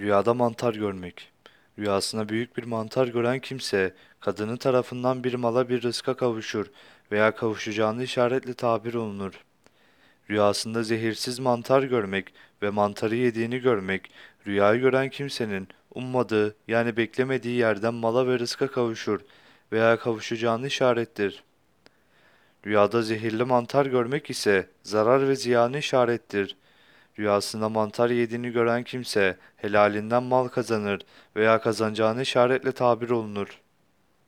Rüyada mantar görmek. Rüyasında büyük bir mantar gören kimse, kadını tarafından bir mala bir rızka kavuşur veya kavuşacağını işaretle tabir olunur. Rüyasında zehirsiz mantar görmek ve mantarı yediğini görmek, rüyayı gören kimsenin ummadığı yani beklemediği yerden mala ve rızka kavuşur veya kavuşacağını işarettir. Rüyada zehirli mantar görmek ise zarar ve ziyanı işarettir. Rüyasında mantar yediğini gören kimse helalinden mal kazanır veya kazanacağını işaretle tabir olunur.